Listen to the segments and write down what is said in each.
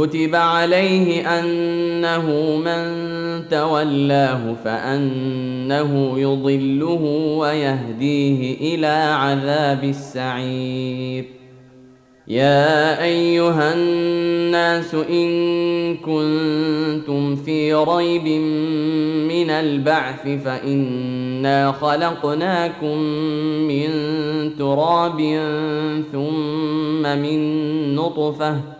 كتب عليه انه من تولاه فانه يضله ويهديه إلى عذاب السعير يا ايها الناس ان كنتم في ريب من البعث فانا خلقناكم من تراب ثم من نطفه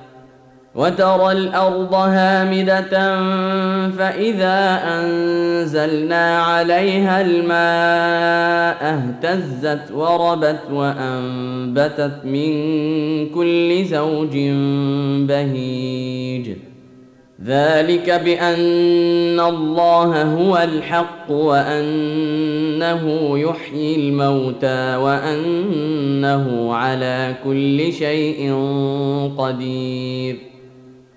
وترى الأرض هامدة فإذا أنزلنا عليها الماء اهتزت وربت وأنبتت من كل زوج بهيج. ذلك بأن الله هو الحق وأنه يحيي الموتى وأنه على كل شيء قدير.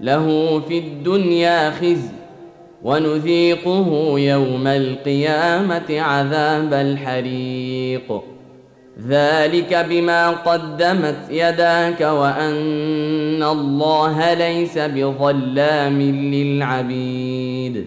له في الدنيا خزي ونذيقه يوم القيامة عذاب الحريق. ذلك بما قدمت يداك وأن الله ليس بظلام للعبيد.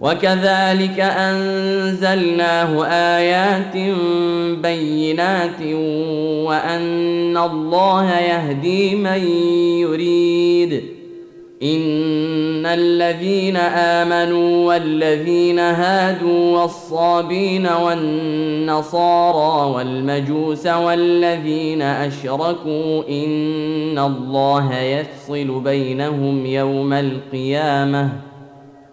وكذلك أنزلناه آيات بينات وأن الله يهدي من يريد. إن الذين آمنوا والذين هادوا والصابين والنصارى والمجوس والذين أشركوا إن الله يفصل بينهم يوم القيامة.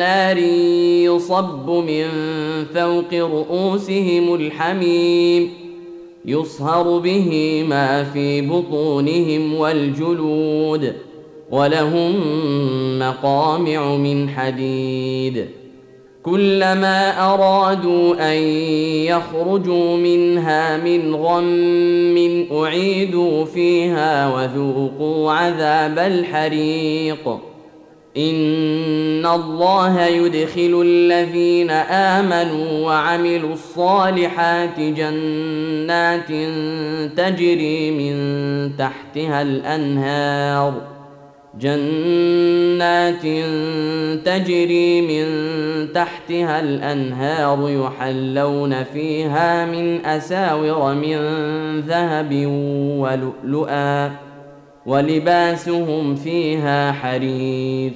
نار يصب من فوق رؤوسهم الحميم يصهر به ما في بطونهم والجلود ولهم مقامع من حديد. كلما أرادوا أن يخرجوا منها من غم أعيدوا فيها وذوقوا عذاب الحريق. ان الله يدخل الذين امنوا وعملوا الصالحات جنات تجري من تحتها الانهار جنات تجري من تحتها الانهار يحلون فيها من اساور من ذهب ولؤلؤا ولباسهم فيها حرير.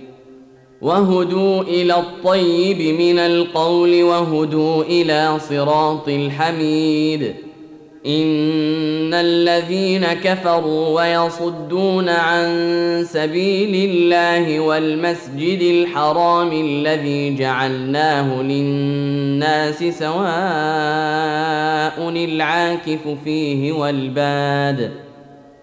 وهدوا إلى الطيب من القول وهدوا إلى صراط الحميد. إن الذين كفروا ويصدون عن سبيل الله والمسجد الحرام الذي جعلناه للناس سواء العاكف فيه والباد.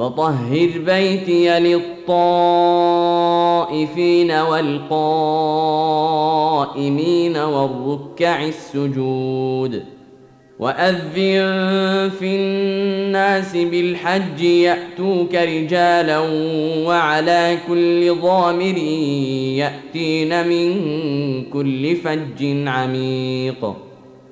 وطهر بيتي للطائفين والقائمين والركع السجود وأذن في الناس بالحج يأتوك رجالا وعلى كل ضامر يأتين من كل فج عميق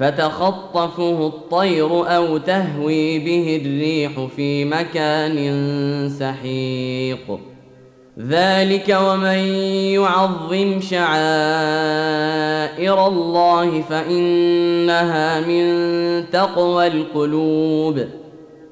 فتخطفه الطير أو تهوي به الريح في مكان سحيق. ذلك ومن يعظم شعائر الله فإنها من تقوى القلوب.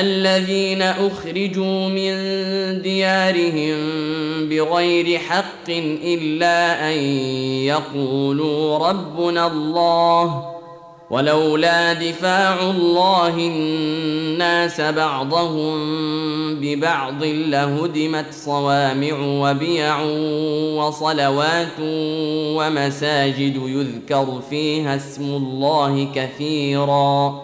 الذين أخرجوا من ديارهم بغير حق إلا أن يقولوا ربنا الله ولولا دفاع الله الناس بعضهم ببعض لهدمت صوامع وبيع وصلوات ومساجد يذكر فيها اسم الله كثيرا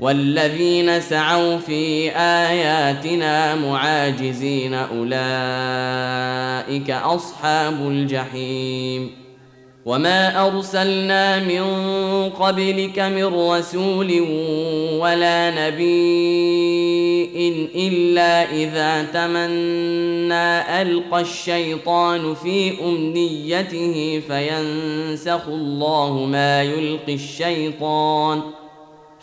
والذين سعوا في آياتنا معاجزين أولئك أصحاب الجحيم. وما أرسلنا من قبلك من رسول ولا نبي إلا إذا تمنى ألقى الشيطان في أمنيته فينسخ الله ما يلقي الشيطان.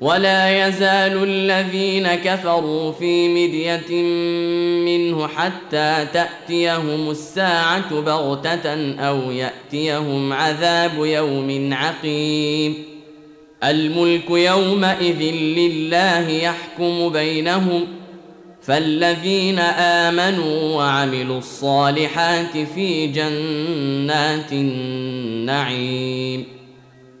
ولا يزال الذين كفروا في مدية منه حتى تأتيهم الساعة بغتة أو يأتيهم عذاب يوم عقيم. الملك يومئذ لله يحكم بينهم فالذين آمنوا وعملوا الصالحات في جنات النعيم.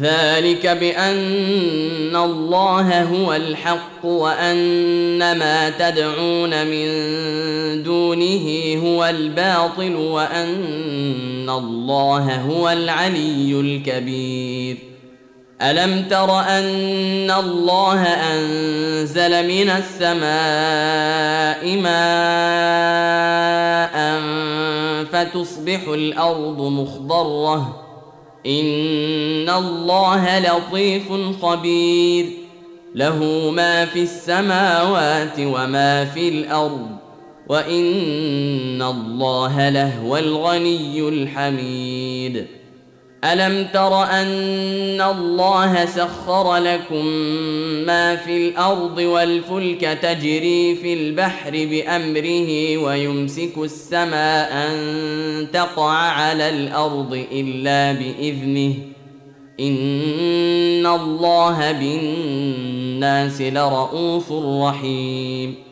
ذلك بأن الله هو الحق وأن ما تدعون من دونه هو الباطل وأن الله هو العلي الكبير. ألم تر أن الله أنزل من السماء ماء فتصبح الأرض مخضرة إن الله لطيف خبير. له ما في السماوات وما في الأرض وإن الله لهو الغني الحميد. ألم تر أن الله سخر لكم ما في الأرض والفلك تجري في البحر بأمره ويمسك السماء أن تقع على الأرض إلا بإذنه إن الله بالناس لرءوف رحيم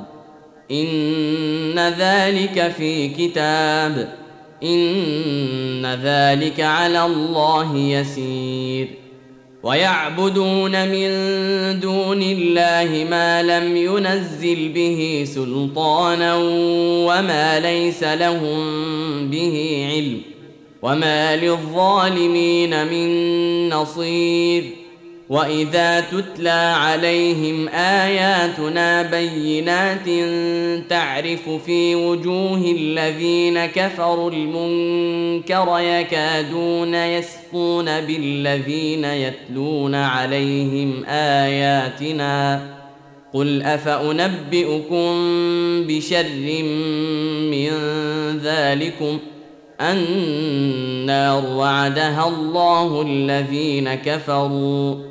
إن ذلك في كتاب. إن ذلك على الله يسير. ويعبدون من دون الله ما لم ينزل به سلطانا وما ليس لهم به علم. وما للظالمين من نصير. واذا تتلى عليهم اياتنا بينات تعرف في وجوه الذين كفروا المنكر يكادون يسقون بالذين يتلون عليهم اياتنا قل افانبئكم بشر من ذلكم النار وعدها الله الذين كفروا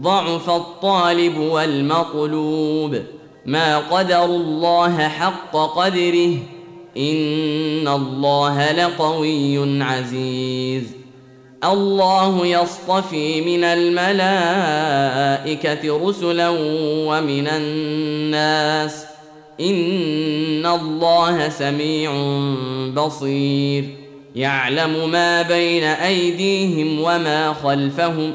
ضعف الطالب والمطلوب. ما قدروا الله حق قدره إن الله لقوي عزيز. الله يصطفي من الملائكة رسلا ومن الناس. إن الله سميع بصير. يعلم ما بين أيديهم وما خلفهم.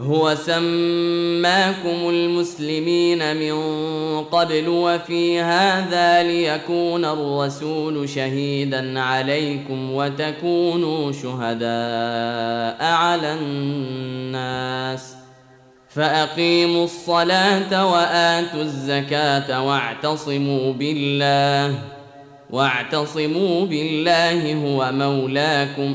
هو سماكم المسلمين من قبل وفي هذا ليكون الرسول شهيدا عليكم وتكونوا شهداء على الناس. فأقيموا الصلاة وآتوا الزكاة واعتصموا بالله. واعتصموا بالله هو مولاكم.